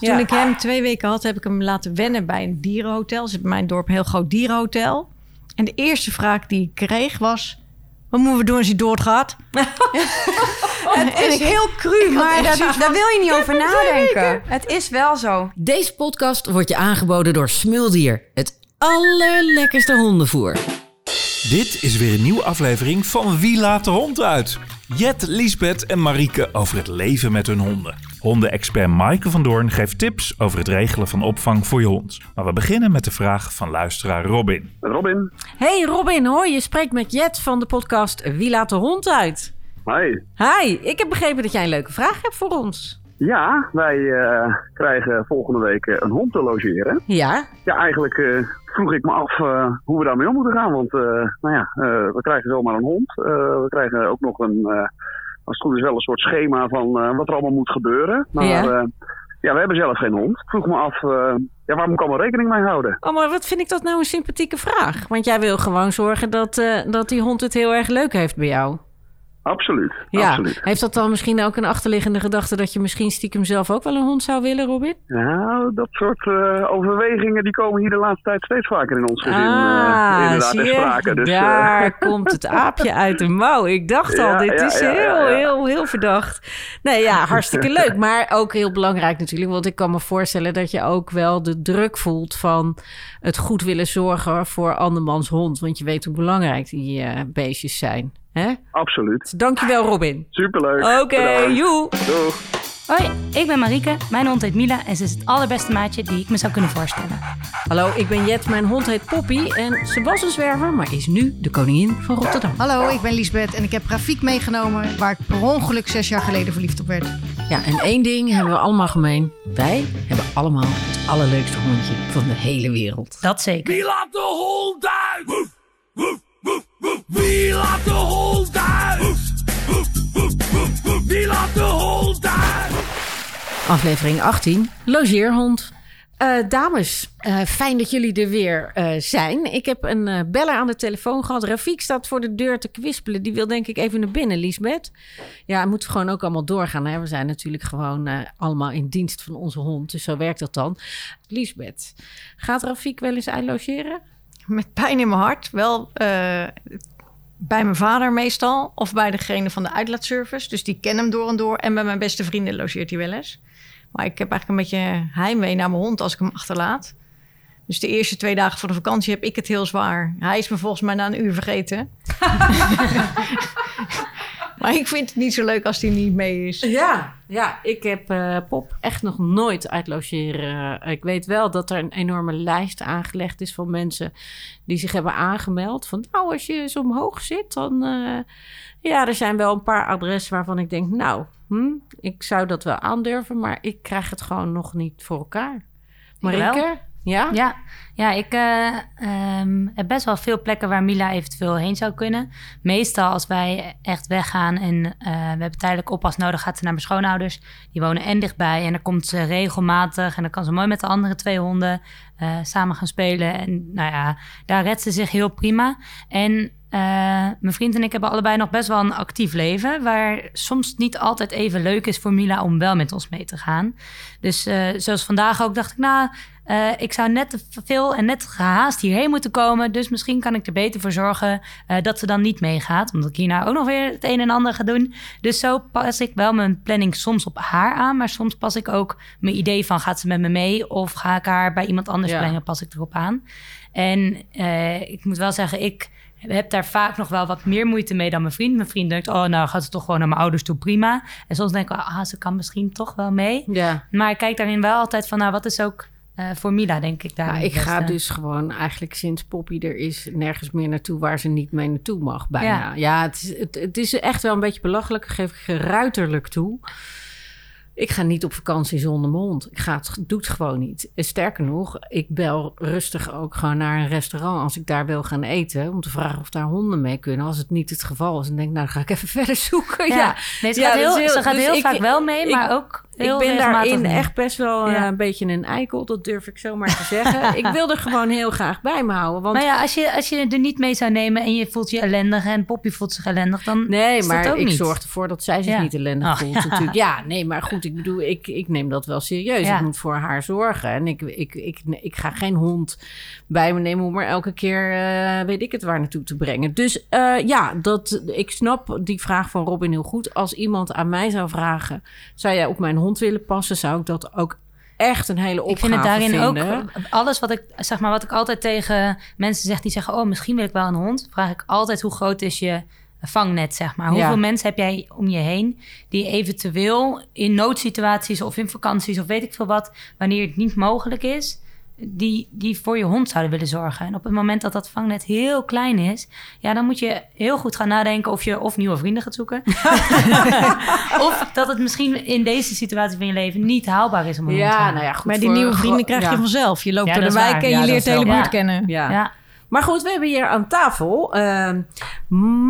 Toen Ja. ik hem twee weken had, heb ik hem laten wennen bij een dierenhotel. Er zit bij mijn dorp een heel groot dierenhotel. En de eerste vraag die ik kreeg was... Wat moeten we doen als hij doodgaat? Het is heel cru, maar daar, daar wil je niet over nadenken. Het is wel zo. Deze podcast wordt je aangeboden door Smuldier. Het allerlekkerste hondenvoer. Dit is weer een nieuwe aflevering van Wie laat de hond uit? Jet, Liesbeth en Marieke over het leven met hun honden. Hondenexpert Maaike van Doorn geeft tips over het regelen van opvang voor je hond. Maar we beginnen met de vraag van luisteraar Robin. Robin, Hey Robin, hoi, je spreekt met Jet van de podcast Wie laat de hond uit? hi. Hi, ik heb begrepen dat jij een leuke vraag hebt voor ons. Ja, wij eh, krijgen volgende week eh, een hond te logeren. Ja, Ja, eigenlijk eh, vroeg ik me af hoe we daarmee om moeten gaan. Want nou ja, we krijgen zomaar een hond. We krijgen ook nog een, als het goed is wel een soort schema van wat er allemaal moet gebeuren. Maar Ja. ja, we hebben zelf geen hond. Ik vroeg me af, ja, waar moet ik allemaal rekening mee houden? oh, maar wat vind ik dat nou een sympathieke vraag? Want jij wil gewoon zorgen dat, dat die hond het heel erg leuk heeft bij jou. Absoluut, Ja, absoluut. heeft dat dan misschien ook een achterliggende gedachte dat je misschien stiekem zelf ook wel een hond zou willen, Robin? Nou, dat soort eh, overwegingen die komen hier de laatste tijd steeds vaker in ons gezin Ah, eh, inderdaad zie ter je? sprake. Dus, eh, Daar komt het aapje uit de mouw. Ik dacht al, Ja, dit ja, is ja, heel, heel, heel verdacht. Nee, ja, hartstikke leuk. Maar ook heel belangrijk natuurlijk. Want ik kan me voorstellen dat je ook wel de druk voelt van het goed willen zorgen voor andermans hond. Want je weet hoe belangrijk die beestjes zijn. Hè? Absoluut. Dankjewel, Robin. Superleuk. Oké, Bedankt. joe. Doeg. Hoi, ik ben Marieke. Mijn hond heet Mila en ze is het allerbeste maatje die ik me zou kunnen voorstellen. Hallo, ik ben Jet. Mijn hond heet Poppy. En ze was een zwerver, maar is nu de koningin van Rotterdam. Hallo, ik ben Liesbeth en ik heb Rafiek meegenomen... waar ik per ongeluk zes jaar geleden verliefd op werd. Ja, en één ding hebben we allemaal gemeen. Wij hebben allemaal het allerleukste hondje van de hele wereld. Dat zeker. Wie laat de hond uit? Wie laat de hond Aflevering 18, logeerhond. Eh, dames, eh, fijn dat jullie er weer eh, zijn. Ik heb een eh, beller aan de telefoon gehad. Rafiek staat voor de deur te kwispelen. Die wil denk ik even naar binnen, Liesbeth. Ja, het moet gewoon ook allemaal doorgaan. Hè? We zijn natuurlijk gewoon eh, allemaal in dienst van onze hond. Dus zo werkt dat dan. Liesbeth, gaat Rafiek wel eens uitlogeren? Met pijn in mijn hart. Wel eh, bij mijn vader meestal. Of bij degene van de uitlaatservice. Dus die ken hem door en door. En bij mijn beste vrienden logeert hij wel eens. Maar ik heb eigenlijk een beetje heimwee naar mijn hond als ik hem achterlaat. Dus de eerste twee dagen van de vakantie heb ik het heel zwaar. Hij is me volgens mij na een uur vergeten. maar ik vind het niet zo leuk als hij niet mee is. Ja, ja ik heb eh, Pop echt nog nooit uitlogeren. Ik weet wel dat er een enorme lijst aangelegd is van mensen die zich hebben aangemeld. Van nou, als je zo omhoog zit, dan. eh, ja, er zijn wel een paar adressen waarvan ik denk, nou, hm, ik zou dat wel aandurven, maar ik krijg het gewoon nog niet voor elkaar. Marieke? Ja? Ja, ja ik eh, ehm, heb best wel veel plekken waar Mila eventueel heen zou kunnen. Meestal als wij echt weggaan en eh, we hebben tijdelijk oppas nodig, gaat ze naar mijn schoonouders. Die wonen en dichtbij en dan komt ze regelmatig en dan kan ze mooi met de andere twee honden eh, samen gaan spelen. En nou ja, daar redt ze zich heel prima. En eh, mijn vriend en ik hebben allebei nog best wel een actief leven. Waar soms niet altijd even leuk is voor Mila om wel met ons mee te gaan. Dus eh, zoals vandaag ook dacht ik, nou, eh, ik zou net te veel en net gehaast hierheen moeten komen. Dus misschien kan ik er beter voor zorgen dat ze dan niet meegaat. Omdat ik hier nou ook nog weer het een en ander ga doen. Dus zo pas ik wel mijn planning soms op haar aan. Maar soms pas ik ook mijn idee van gaat ze met me mee? Of ga ik haar bij iemand anders Ja. brengen? Pas ik erop aan. En ik moet wel zeggen, ik heb daar vaak nog wel wat meer moeite mee dan mijn vriend. Mijn vriend denkt, oh nou gaat ze toch gewoon naar mijn ouders toe, prima. En soms denk ik, ah, ze kan misschien toch wel mee. Ja. Maar ik kijk daarin wel altijd van, nou wat is ook eh, voor Mila, denk ik daar. Ja, ik ga dus gewoon eigenlijk sinds Poppy er is nergens meer naartoe waar ze niet mee naartoe mag. Bijna. Ja, Ja. het, is, het, het is echt wel een beetje belachelijk. Geef ik geruiterlijk toe. Ik ga niet op vakantie zonder mijn hond. Ik ga het, doe het gewoon niet. Sterker nog, ik bel rustig ook gewoon naar een restaurant als ik daar wil gaan eten. Om te vragen of daar honden mee kunnen. Als het niet het geval is, dan denk ik, nou dan ga ik even verder zoeken. Ja, Ja, nee, ze Ja, gaat heel, heel- ze gaat dus heel ik- vaak wel mee, ik- maar ook Heel ik ben daarin niet. echt best wel eh, Ja. een beetje een eikel. Dat durf ik zomaar te zeggen. ik wil er gewoon heel graag bij me houden. Want Maar ja, als je, als je er niet mee zou nemen en je voelt je ellendig en Poppy voelt zich ellendig, dan Nee, is dat maar ook ik niet. zorg ervoor dat zij zich Ja. niet ellendig voelt. ja. Natuurlijk. Ja, nee, maar goed, ik bedoel, ik, ik neem dat wel serieus. Ik moet voor haar zorgen. En ik, ik, ik, ik ga geen hond bij me nemen om er elke keer, eh, weet ik het, waar naartoe te brengen. Dus eh, ja, dat, ik snap die vraag van Robin heel goed. Als iemand aan mij zou vragen, zou jij op mijn hond willen passen? Zou ik dat ook echt een hele opgave Ik vind het daarin vinden. ook alles wat ik zeg maar wat ik altijd tegen mensen zeg die zeggen oh misschien wil ik wel een hond, vraag ik altijd hoe groot is je vangnet zeg maar. Hoeveel Ja. mensen heb jij om je heen die eventueel in noodsituaties of in vakanties of weet ik veel wat, wanneer het niet mogelijk is, die, die voor je hond zouden willen zorgen. En op het moment dat dat vangnet heel klein is, ja, dan moet je heel goed gaan nadenken of je of nieuwe vrienden gaat zoeken. of dat het misschien in deze situatie van je leven niet haalbaar is om een hond te Ja, hebben. nou ja, goed. Maar die voor- nieuwe vrienden krijg je vanzelf. Je loopt Ja, door de wijk waar. en Ja, je leert de hele buurt kennen. Ja. Maar goed, we hebben hier aan tafel uh,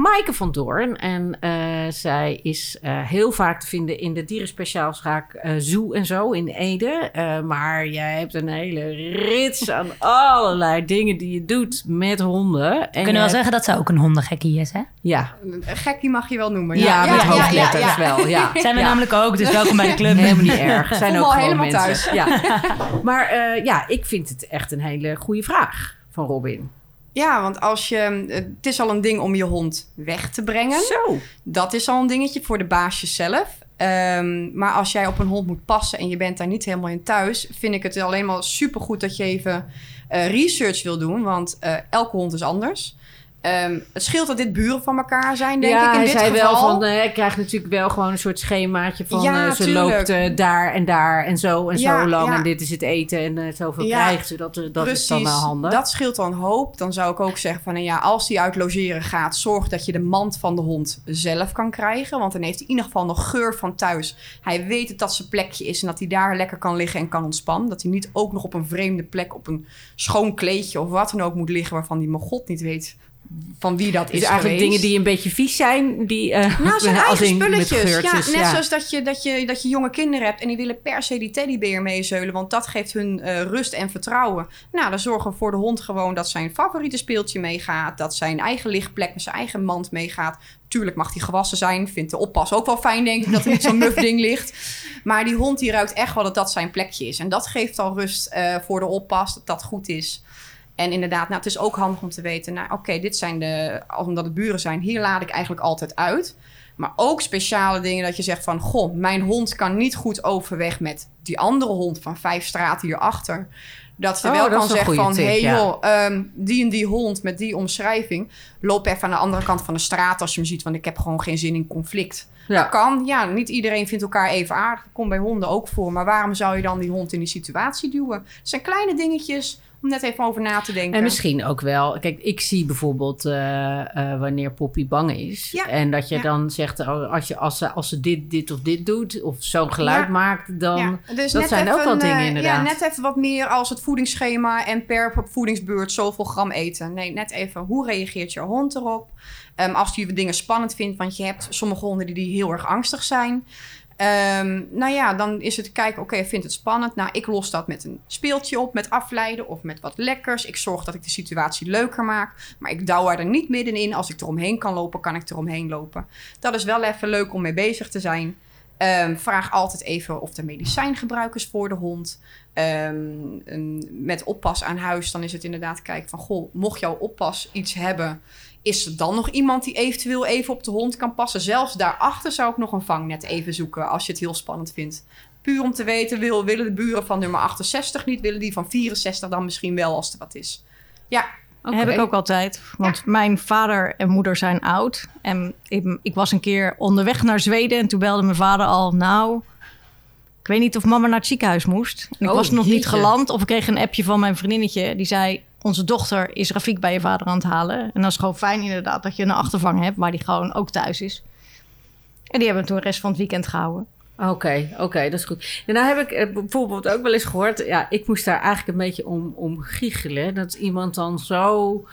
Maaike van Doorn. En uh, zij is uh, heel vaak te vinden in de dierenspeciaalszaak uh, Zoo en zo in Ede. Uh, maar jij hebt een hele rits aan allerlei dingen die je doet met honden. En We kunnen je wel hebt- zeggen dat ze ook een hondengekkie is, hè? Ja, Een gekkie mag je wel noemen. ja, met ja, hoofdletters ja, ja. wel. Ja. Zijn we Ja. namelijk ook, dus welkom bij de club. Helemaal niet erg. Zijn ook helemaal mensen. Ja. Maar uh, ja, ik vind het echt een hele goede vraag van Robin. Ja, want als je, het is al een ding om je hond weg te brengen. Zo. Dat is al een dingetje voor de baasjes zelf. Ehm, maar als jij op een hond moet passen en je bent daar niet helemaal in thuis, vind ik het alleen maar supergoed dat je even eh, research wil doen. Want eh, elke hond is anders. Ehm, het scheelt dat dit buren van elkaar zijn, denk ja, ik. In hij dit zei geval. wel van, eh, ik krijg natuurlijk wel gewoon een soort schemaatje van, Ja, eh, ze tuurlijk. loopt eh, daar en daar en zo en Ja, zo lang ja. en dit is het eten en zoveel krijgt ze. Dat, dat is dan wel handig. Dat scheelt dan hoop. Dan zou ik ook zeggen van, nou ja, als die uit logeren gaat, zorg dat je de mand van de hond zelf kan krijgen. Want dan heeft hij in ieder geval nog geur van thuis. Hij weet dat dat zijn plekje is en dat hij daar lekker kan liggen en kan ontspannen. Dat hij niet ook nog op een vreemde plek, op een schoon kleedje of wat dan ook moet liggen waarvan hij mijn god niet weet van wie dat dus is eigenlijk geweest. dingen die een beetje vies zijn, die eh Nou, zijn eigen spulletjes. geurtjes, ja, net zoals dat je, dat, je, dat je jonge kinderen hebt... en die willen per se die teddybeer meezeulen... want dat geeft hun eh, rust en vertrouwen. Nou, dan zorgen we voor de hond gewoon dat zijn favoriete speeltje meegaat... dat zijn eigen lichtplek met zijn eigen mand meegaat. Tuurlijk mag die gewassen zijn. Vindt de oppas ook wel fijn, denk ik, dat er niet zo'n muf ding ligt. Maar die hond die ruikt echt wel dat dat zijn plekje is. En dat geeft al rust eh, voor de oppas, dat dat goed is... En inderdaad, nou, het is ook handig om te weten... nou, oké, dit zijn de... omdat het buren zijn, hier laat ik eigenlijk altijd uit. Maar ook speciale dingen dat je zegt van... goh, mijn hond kan niet goed overweg met die andere hond... van vijf straten hierachter. Dat je Oh, wel dat kan zeggen van... hé hey, ja. joh, ehm, die en die hond met die omschrijving... loop even aan de andere kant van de straat als je hem ziet... want ik heb gewoon geen zin in conflict. Ja. Dat kan, ja, niet iedereen vindt elkaar even aardig. Dat komt bij honden ook voor. Maar waarom zou je dan die hond in die situatie duwen? Het zijn kleine dingetjes om net even over na te denken. En misschien ook wel. Kijk, ik zie bijvoorbeeld eh, eh, wanneer Poppy bang is. Ja, En dat je ja. dan zegt, oh, als, je, als, ze, als ze dit, dit of dit doet, of zo'n geluid Ja. maakt, dan. Dus dat zijn even ook wel dingen, eh, inderdaad. Ja, net even wat meer als het voedingsschema en per voedingsbeurt zoveel gram eten. Nee, net even hoe reageert je hond erop? Ehm, als die dingen spannend vindt, want je hebt sommige honden die, die heel erg angstig zijn. Ehm, nou ja, dan is het kijken, oké, vindt het spannend? Nou, ik los dat met een speeltje op, met afleiden of met wat lekkers. Ik zorg dat ik de situatie leuker maak. Maar ik douw er niet middenin. Als ik eromheen kan lopen, kan ik eromheen lopen. Dat is wel even leuk om mee bezig te zijn. Ehm, vraag altijd even of er medicijngebruik is voor de hond. Een- met oppas aan huis, dan is het inderdaad kijken van... goh, mocht jouw oppas iets hebben... is er dan nog iemand die eventueel even op de hond kan passen? Zelfs daarachter zou ik nog een vangnet even zoeken... als je het heel spannend vindt. Puur om te weten, wil, willen de buren van nummer 68 niet... willen die van 64 dan misschien wel als er wat is. Ja, Oké. Heb ik ook altijd. Want mijn vader en moeder zijn oud. En ik, ik was een keer onderweg naar Zweden. En toen belde mijn vader al... Nou, ik weet niet of mama naar het ziekenhuis moest. En ik Oh, was nog niet geland. Of ik kreeg een appje van mijn vriendinnetje. Die zei... Onze dochter is Rafiek bij je vader aan het halen. En dat is gewoon fijn inderdaad dat je een achtervang hebt... waar die gewoon ook thuis is. En die hebben toen de rest van het weekend gehouden. Oké, oké, dat is goed. En nou heb ik eh, bijvoorbeeld ook wel eens gehoord... Ja, ik moest daar eigenlijk een beetje om, om giechelen. Dat iemand dan zo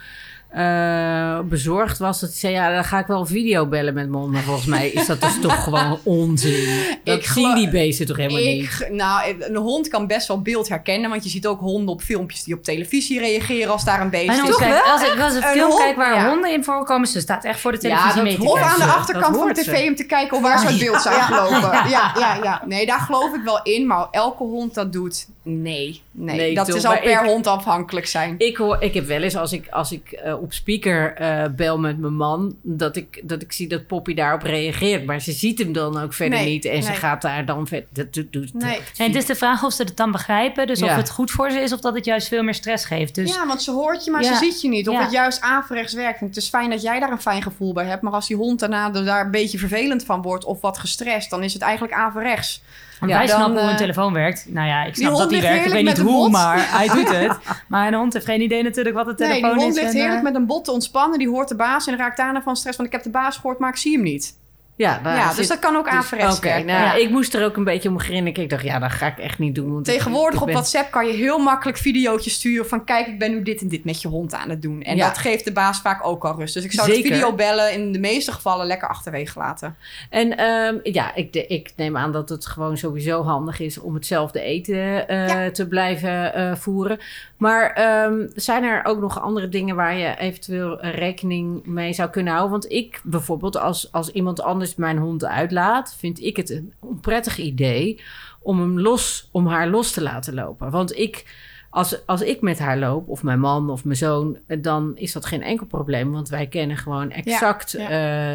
eh, bezorgd was. Dat zei, ja, dan ga ik wel video bellen met mijn. Maar volgens mij is dat dus toch gewoon onzin. Dat Ik zien geloof- die beesten toch helemaal niet? Nou, een hond kan best wel beeld herkennen. Want je ziet ook honden op filmpjes die op televisie reageren als daar een beest is. hond kijkt- als ik als een Een film hond, kijk waar ja. honden in voorkomen, ze staat echt voor de televisie Ja, dat mee te aan de achterkant van de tv ze. om te kijken of waar ze uit beeld zijn gelopen. Ja, ja, ja. Nee, daar geloof ik wel in. Maar elke hond dat doet, nee. Nee, Nee, dat is al per ik- hond afhankelijk zijn. Ik, hoor, ik heb wel eens, als ik, als ik eh, op speaker eh, bel met mijn man... Dat ik, dat ik zie dat Poppy daarop reageert. Maar ze ziet hem dan ook verder Nee, niet. En ze gaat daar dan verder... Dat doet, doet, Nee. En het is de vraag of ze het dan begrijpen. Dus Ja. of het goed voor ze is of dat het juist veel meer stress geeft. Dus ja, want ze hoort je, maar Ja. ze ziet je niet. Of Ja. het juist averechts werkt. En het is fijn dat jij daar een fijn gevoel bij hebt. Maar als die hond daarna er daar een beetje vervelend van wordt... of wat gestrest, dan is het eigenlijk averechts. Want Ja, wij dan, snappen hoe een eh, telefoon werkt. Nou ja, ik snap dat die werkt. Ik weet niet hoe, maar hij doet het. Maar een hond heeft geen idee natuurlijk wat Nee, telefoon die hond is. ligt heerlijk eh, met een bot te ontspannen. Die hoort de baas en raakt daarna van stress. Want ik heb de baas gehoord, maar ik zie hem niet. Ja, ja, zit- dus dat kan ook averechts werken. nou, Ja. ik moest er ook een beetje om grinniken. Ik dacht, ja, dat ga ik echt niet doen. Want Tegenwoordig ik op ben- WhatsApp kan je heel makkelijk videootjes sturen van kijk, ik ben nu dit en dit met je hond aan het doen. En Ja. dat geeft de baas vaak ook al rust. Dus ik zou Zeker. video bellen in de meeste gevallen lekker achterwege laten. En ehm, ja, ik, de- ik neem aan dat het gewoon sowieso handig is om hetzelfde eten eh, te blijven eh, voeren. Maar ehm, zijn er ook nog andere dingen waar je eventueel rekening mee zou kunnen houden? Want ik bijvoorbeeld, als, als iemand anders mijn hond uitlaat, vind ik het een onprettig idee om hem los, om haar los te laten lopen. Want ik. Als, als ik met haar loop, of mijn man of mijn zoon, dan is dat geen enkel probleem. Want wij kennen gewoon exact ja.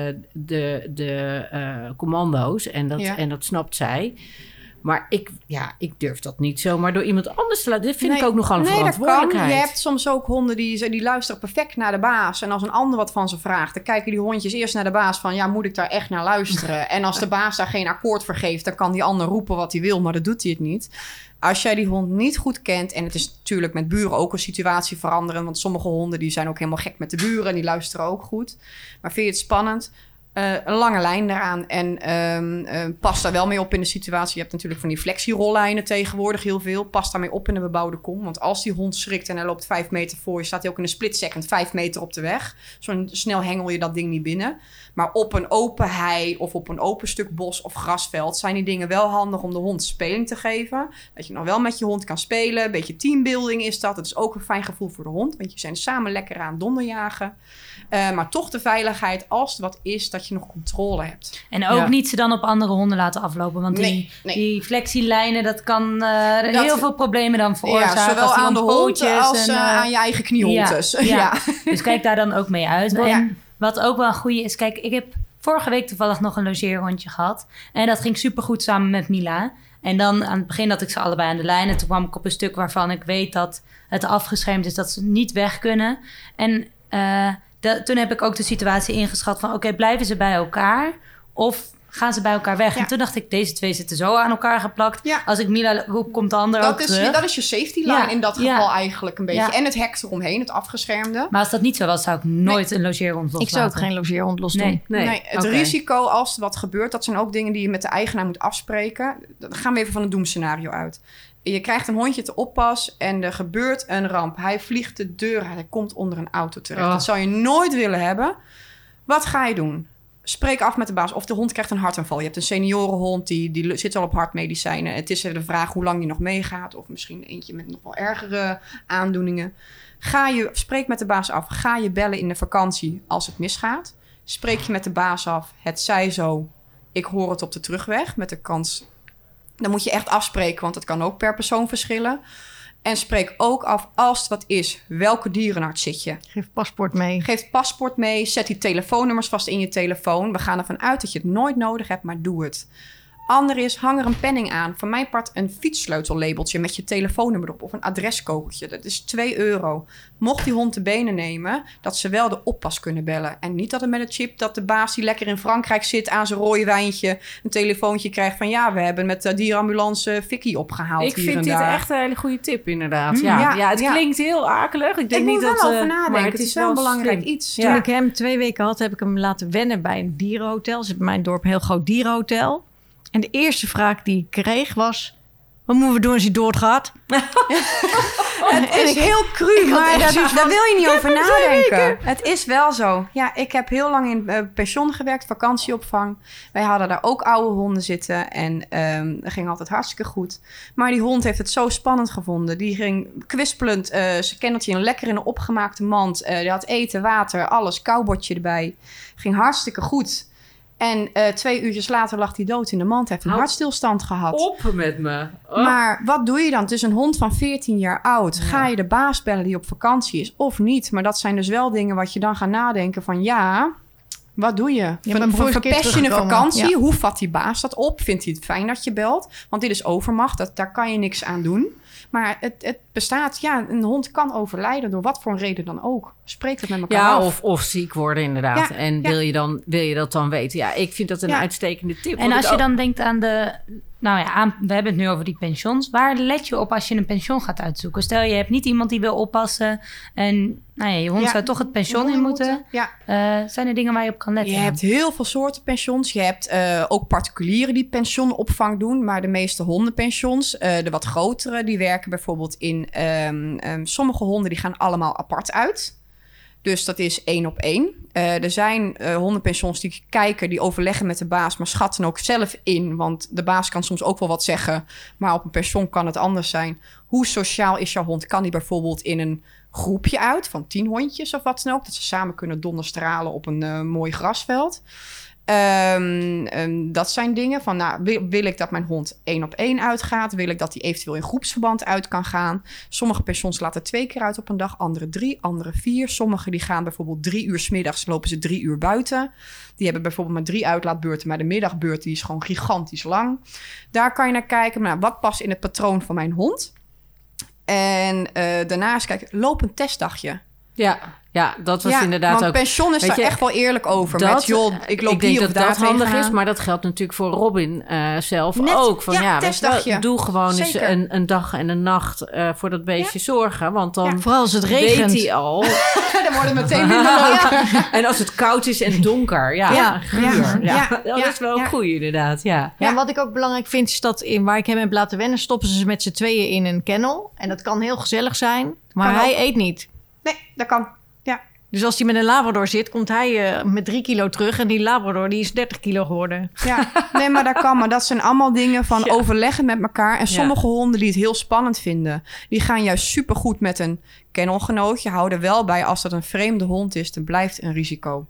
eh, de, de eh, commando's. En dat, Ja. en dat snapt zij. Maar ik, ja, ik durf dat niet zomaar door iemand anders te laten. Dit vind Nee, ik ook nogal een nee, dat kan. verantwoordelijkheid. Je hebt soms ook honden die, die luisteren perfect naar de baas. En als een ander wat van ze vraagt, dan kijken die hondjes eerst naar de baas van... ja, moet ik daar echt naar luisteren? en als de baas daar geen akkoord voor geeft, dan kan die ander roepen wat hij wil, maar dan doet hij het niet. Als jij die hond niet goed kent, en het is natuurlijk met buren ook een situatie veranderen... want sommige honden die zijn ook helemaal gek met de buren en die luisteren ook goed. Maar vind je het spannend? Eh, een lange lijn daaraan. En ehm, eh, pas daar wel mee op in de situatie. Je hebt natuurlijk van die flexierollijnen tegenwoordig heel veel. Pas daarmee op in een bebouwde kom. Want als die hond schrikt en hij loopt vijf meter voor je... staat hij ook in een split second vijf meter op de weg. Zo snel hengel je dat ding niet binnen. Maar op een open hei of op een open stuk bos of grasveld... zijn die dingen wel handig om de hond speling te geven. Dat je nog wel met je hond kan spelen. Een beetje teambuilding is dat. Het is ook een fijn gevoel voor de hond. Want je zijn samen lekker aan donderjagen. Eh, maar toch de veiligheid als er wat is... dat je nog controle hebt. En ook Ja. niet ze dan op andere honden laten aflopen. Want die, Nee, nee. die flexielijnen, dat kan eh, Dat- heel veel problemen dan veroorzaken. Ja, zowel die aan de hond pootjes als en, eh, eh, aan je eigen kniehondjes. Ja, Ja, ja. Dus kijk daar dan ook mee uit. Ja. En wat ook wel een goede is, kijk, ik heb vorige week toevallig nog een logeerhondje gehad. En dat ging supergoed samen met Mila. En dan aan het begin dat ik ze allebei aan de lijn. En toen kwam ik op een stuk waarvan ik weet dat het afgeschermd is, dat ze niet weg kunnen. En eh, toen heb ik ook de situatie ingeschat van, oké, blijven ze bij elkaar? Of gaan ze bij elkaar weg? Ja. En toen dacht ik, deze twee zitten zo aan elkaar geplakt. Ja. Als ik Mila roep, komt de ander ook Dat, is, terug. dat is je safety line Ja, in dat ja. geval eigenlijk een beetje. Ja. En het hek eromheen, het afgeschermde. Maar als dat niet zo was, zou ik nooit een logeerhond loslaten. Ik zou ook geen logeerhond los doen. Nee. Nee, Nee, het risico als er wat gebeurt, dat zijn ook dingen die je met de eigenaar moet afspreken. Dan gaan we even van het doemscenario uit. Je krijgt een hondje te oppas en er gebeurt een ramp. Hij vliegt de deur uit, hij komt onder een auto terecht. Oh. Dat zou je nooit willen hebben. Wat ga je doen? Spreek af met de baas. Of de hond krijgt een hartaanval. Je hebt een seniorenhond, die, die zit al op hartmedicijnen. Het is de vraag hoe lang die nog meegaat. Of misschien eentje met nog wel ergere aandoeningen. Ga je, spreek met de baas af. Ga je bellen in de vakantie als het misgaat. Spreek je met de baas af. Het zij zo. Ik hoor het op de terugweg. Met de kans. Dan moet je echt afspreken, want het kan ook per persoon verschillen. En spreek ook af als het wat is. Welke dierenarts zit je? Geef paspoort mee. Geef paspoort mee. Zet die telefoonnummers vast in je telefoon. We gaan ervan uit dat je het nooit nodig hebt, maar doe het. Ander is, hang er een penning aan. Van mijn part een fietssleutel-labeltje met je telefoonnummer erop. Of een adreskogeltje. Dat is 2 euro. Mocht die hond de benen nemen, dat ze wel de oppas kunnen bellen. En niet dat het met een chip dat de baas die lekker in Frankrijk zit aan zijn rode wijntje een telefoontje krijgt van ja, we hebben met de dierenambulance Vicky opgehaald Ik hier vind en dit daar. echt een hele goede tip, inderdaad. Mm, ja, ja, ja, het ja. klinkt heel akelig. Ik Ik denk moet niet wel dat... over eh, nadenken. maar het is wel een belangrijk slim. iets. Ja. Toen ik hem twee weken had, heb ik hem laten wennen bij een dierenhotel. Er zit bij mijn dorp een heel groot dierenhotel. En de eerste vraag die ik kreeg was... Wat moeten we doen als hij doodgaat? Het is heel cru, maar daar, daar wil je niet over nadenken. Het is wel zo. Ja, ik heb heel lang in eh, pension gewerkt, vakantieopvang. Wij hadden daar ook oude honden zitten en ehm dat ging altijd hartstikke goed. Maar die hond heeft het zo spannend gevonden. Die ging kwispelend, eh zijn kenneltje in lekker in een opgemaakte mand. Eh die had eten, water, alles, koubordje erbij. Ging hartstikke goed. En eh, twee uurtjes later lag hij dood in de mand. Heeft een hartstilstand gehad. Op met me. Oh. Maar wat doe je dan? Het is een hond van 14 jaar oud. Ga je de baas bellen die op vakantie is of niet? Maar dat zijn dus wel dingen wat je dan gaat nadenken van ja, wat doe je? eens een verpest je een vakantie? Ja. Hoe vat die baas dat op? Vindt hij het fijn dat je belt? Want dit is overmacht, dat, daar kan je niks aan doen. Maar het, het bestaat, ja, een hond kan overlijden door wat voor een reden dan ook. Spreek het met elkaar Ja, af. of, of ziek worden inderdaad. Ja, en ja. wil, je dan, wil je dat dan weten? Ja, ik vind dat een Ja. uitstekende tip. En als je ook- dan denkt aan de... Nou ja, we hebben het nu over die pensions. Waar let je op als je een pension gaat uitzoeken? Stel, je hebt niet iemand die wil oppassen... en nou ja, je hond Ja, zou toch het pension in Honden moeten. Ja, Eh, zijn er dingen waar je op kan letten? Je hebt heel veel soorten pensions. Je hebt eh, ook particulieren die pensionopvang doen. Maar de meeste hondenpensions, eh, de wat grotere, die werken bijvoorbeeld in... ehm, ehm, sommige honden die gaan allemaal apart uit. Dus dat is één op één. Eh, er zijn eh, hondenpensions die kijken, die overleggen met de baas... maar schatten ook zelf in. Want de baas kan soms ook wel wat zeggen... maar op een pension kan het anders zijn. Hoe sociaal is jouw hond? Kan die bijvoorbeeld in een groepje uit van tien hondjes of wat dan ook? Dat ze samen kunnen donderstralen op een eh, mooi grasveld. Ehm, dat zijn dingen van, nou, wil, ik dat mijn hond één op één uitgaat? Wil ik dat hij eventueel in groepsverband uit kan gaan? Sommige pensions laten twee keer uit op een dag, andere drie, andere vier. Sommige die gaan bijvoorbeeld drie uur 's middags, lopen ze drie uur buiten. Die hebben bijvoorbeeld maar drie uitlaatbeurten, maar de middagbeurt die is gewoon gigantisch lang. Daar kan je naar kijken, nou, wat past in het patroon van mijn hond? En eh, daarnaast kijken, loop een testdagje. Ja, ja, dat was ja, inderdaad want ook... pension is daar je, echt wel eerlijk over. dat- met, joh, ik loop ik denk dat dat handig is, maar dat geldt natuurlijk voor Robin eh, zelf Net, ook. Van, ja, ja, wel, doe gewoon eens een, een dag en een nacht eh, voor dat beestje zorgen. Want dan Vooral als het regent. weet hij al. dan wordt het meteen leuk. en als het koud is en donker, ja, Ja, guur. ja, Ja, ja, dat is wel een goeie inderdaad, ja. Ja, wat ik ook belangrijk vind, is dat in waar ik hem heb laten wennen, stoppen ze met z'n tweeën in een kennel. En dat kan heel gezellig zijn, maar hij eet niet. Nee, dat kan. Dus als hij met een Labrador zit, komt hij eh, met drie kilo terug. En die Labrador die is 30 kilo geworden. ja, nee, maar dat kan. Maar dat zijn allemaal dingen van Ja. overleggen met elkaar. En Ja. sommige honden die het heel spannend vinden, die gaan juist supergoed met een kennelgenootje. Houden wel bij, als dat een vreemde hond is, dan blijft een risico.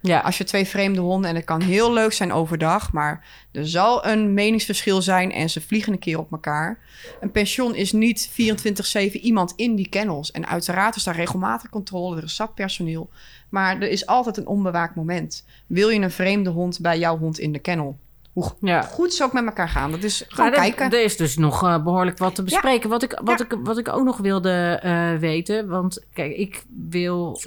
Ja, Als je twee vreemde honden, en het kan heel leuk zijn overdag, maar er zal een meningsverschil zijn en ze vliegen een keer op elkaar. Een pension is niet 24-7 iemand in die kennels. En uiteraard is daar regelmatig controle, er is zat personeel. Maar er is altijd een onbewaakt moment. Wil je een vreemde hond bij jouw hond in de kennel? Hoe ja. goed ze ook met elkaar gaan. Dat is gewoon er- kijken. Er is dus nog eh, behoorlijk wat te bespreken. Wat, ik, wat, ik, wat ik ook nog wilde eh, weten. Want kijk, ik wil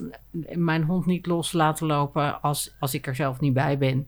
mijn hond niet los laten lopen als, als ik er zelf niet bij ben.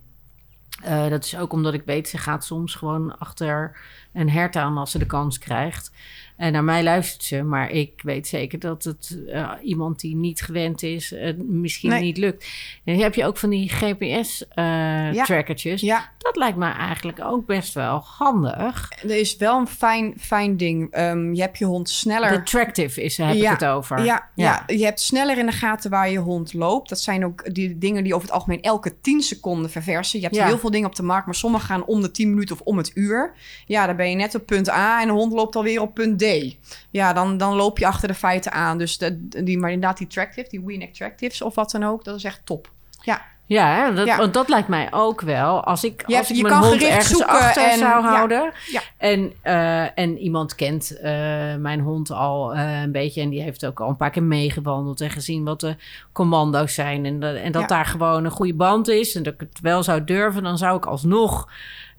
Eh, dat is ook omdat ik weet, ze gaat soms gewoon achter een hert aan als ze de kans krijgt. En naar mij luistert ze, maar ik weet zeker dat het eh, iemand die niet gewend is, eh, misschien Nee. niet lukt. En heb je ook van die GPS-trackertjes. Ja, Dat lijkt me eigenlijk ook best wel handig. er is wel een fijn, fijn ding. Ehm, je hebt je hond sneller... De Tractive is, heb Ja, ik het over. Ja, ja. je hebt sneller in de gaten waar je hond loopt. Dat zijn ook die dingen die over het algemeen elke 10 seconden verversen. Je hebt heel veel dingen op de markt, maar sommige gaan om de 10 minuten of om het uur. Ja, dan ben je net op punt A en de hond loopt alweer op punt D. Ja, dan, dan loop je achter de feiten aan. Dus de, die, maar inderdaad, die Tractive, die Weenack Tractives of wat dan ook, dat is echt top. Ja, Ja, hè, dat, Ja. want dat lijkt mij ook wel. Als ik, als ik mijn kan hond gericht ergens achter en- zou houden... Ja. En, eh, en iemand kent eh, mijn hond al eh, een beetje... en die heeft ook al een paar keer meegewandeld... en gezien wat de commando's zijn... en, dat- en dat daar gewoon een goede band is... en dat ik het wel zou durven... dan zou ik alsnog...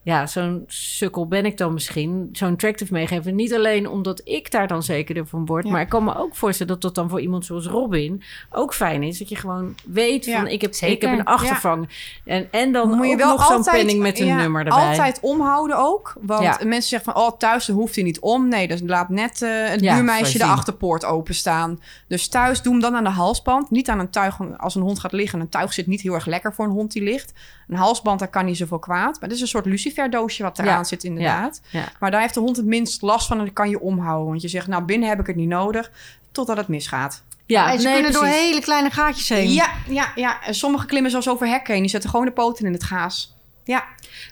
Ja, zo'n sukkel ben ik dan misschien. Zo'n tractive meegeven. Niet alleen omdat ik daar dan zekerder van word. Ja. Maar ik kan me ook voorstellen dat dat dan voor iemand zoals Robin ook fijn is. Dat je gewoon weet Ja, van ik heb, zeker. ik heb een achtervang. En, en dan moet je ook wel nog zo'n penning met een nummer erbij. Altijd omhouden ook. Want mensen zeggen van, oh, thuis hoeft hij niet om. Nee, dus laat net eh het buurmeisje de achterpoort openstaan. Dus thuis doe hem dan aan de halsband. Niet aan een tuig, als een hond gaat liggen. Een tuig zit niet heel erg lekker voor een hond die ligt. Een halsband, daar kan niet zoveel kwaad. Maar het is een soort luciferdoosje wat eraan Ja. zit inderdaad. Ja. Maar daar heeft de hond het minst last van en dan kan je omhouden. Want je zegt, nou binnen heb ik het niet nodig, totdat het misgaat. Ja, En ze nee, kunnen door hele kleine gaatjes heen. Ja, ja, ja. En sommige klimmen zelfs over hekken heen. Die zetten gewoon de poten in het gaas. Ja,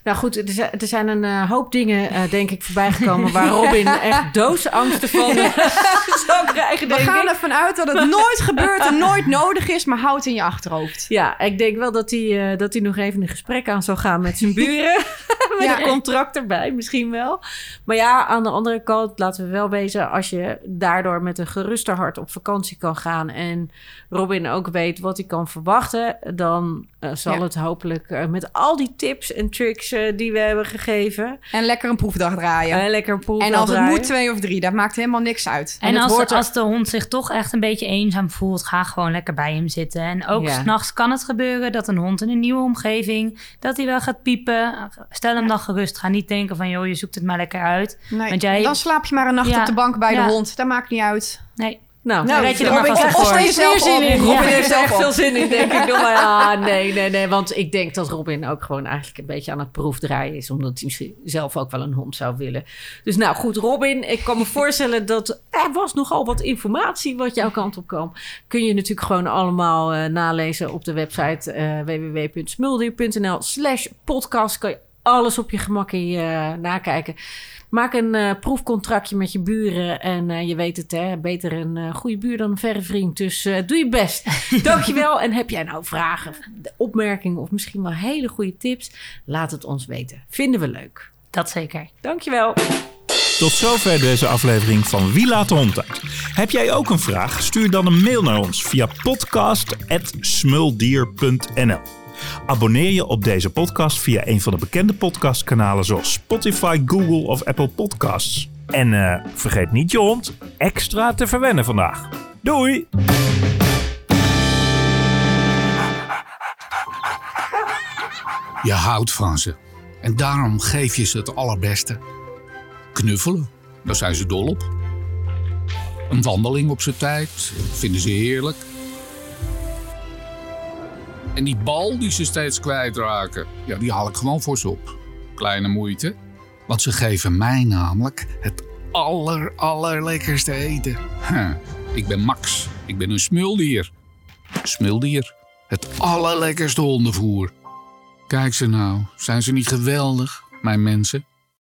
Nou goed, er zijn, er zijn een eh, hoop dingen, eh, denk ik, voorbij gekomen... waar Robin echt doodsangsten van zou krijgen, we gaan ik. ervan uit dat het nooit gebeurt en nooit nodig is, maar houd in je achterhoofd. Ja, ik denk wel dat hij, eh, dat hij nog even een gesprek aan zou gaan met zijn buren. met Ja. een contract erbij, misschien wel. Maar ja, aan de andere kant, laten we wel wezen... als je daardoor met een geruster hart op vakantie kan gaan... en Robin ook weet wat hij kan verwachten... dan eh, zal Ja. het hopelijk eh, met al die tips en tricks eh, die we hebben gegeven... En lekker een proefdag draaien. lekker pool en als het moet twee of drie, dat maakt helemaal niks uit. En als, hoort als de hond zich toch echt een beetje eenzaam voelt, ga gewoon lekker bij hem zitten. En ook Ja. s s'nachts kan het gebeuren dat een hond in een nieuwe omgeving, dat hij wel gaat piepen. Stel hem dan gerust. Ga niet denken van, joh, je zoekt het maar lekker uit. Nee, Want jij- Dan slaap je maar een nacht Ja, op de bank bij ja. de hond. Dat maakt niet uit. Nee, Nou, Nou, red je er maar vast voor. steeds meer Zelf zin in. Robin heeft er echt veel zin in, denk ik. Doe maar, ja, nee, nee, nee. Want ik denk dat Robin ook gewoon eigenlijk een beetje aan het proefdraaien is. Omdat hij misschien zelf ook wel een hond zou willen. Dus nou goed, Robin, ik kan me voorstellen dat er was nogal wat informatie wat jouw kant op kwam. Kun je natuurlijk gewoon allemaal eh, nalezen op de website eh www.smuldier.nl slash podcast. Kan je alles op je gemak in je, nakijken. Maak een eh, proefcontractje met je buren. En eh, je weet het, hè, beter een eh, goede buur dan een verre vriend. Dus eh, doe je best. Dankjewel. En heb jij nou vragen, opmerkingen of misschien wel hele goede tips? Laat het ons weten. Vinden we leuk. dat zeker. Dankjewel. Tot zover deze aflevering van Wie laat de hond uit. Heb jij ook een vraag? Stuur dan een mail naar ons via podcast.smuldier.nl Abonneer je op deze podcast via een van de bekende podcastkanalen zoals Spotify, Google of Apple Podcasts. En eh, vergeet niet je hond extra te verwennen vandaag. Doei! Je houdt van ze. En daarom geef je ze het allerbeste. Knuffelen, daar zijn ze dol op. Een wandeling op zijn tijd, vinden ze heerlijk. En die bal die ze steeds kwijtraken, ja, die haal ik gewoon voor ze op. Kleine moeite, want ze geven mij namelijk het aller, allerlekkerste eten. Ik ben Max, ik ben een smuldier. Smuldier, het allerlekkerste hondenvoer. Kijk ze nou, zijn ze niet geweldig, mijn mensen?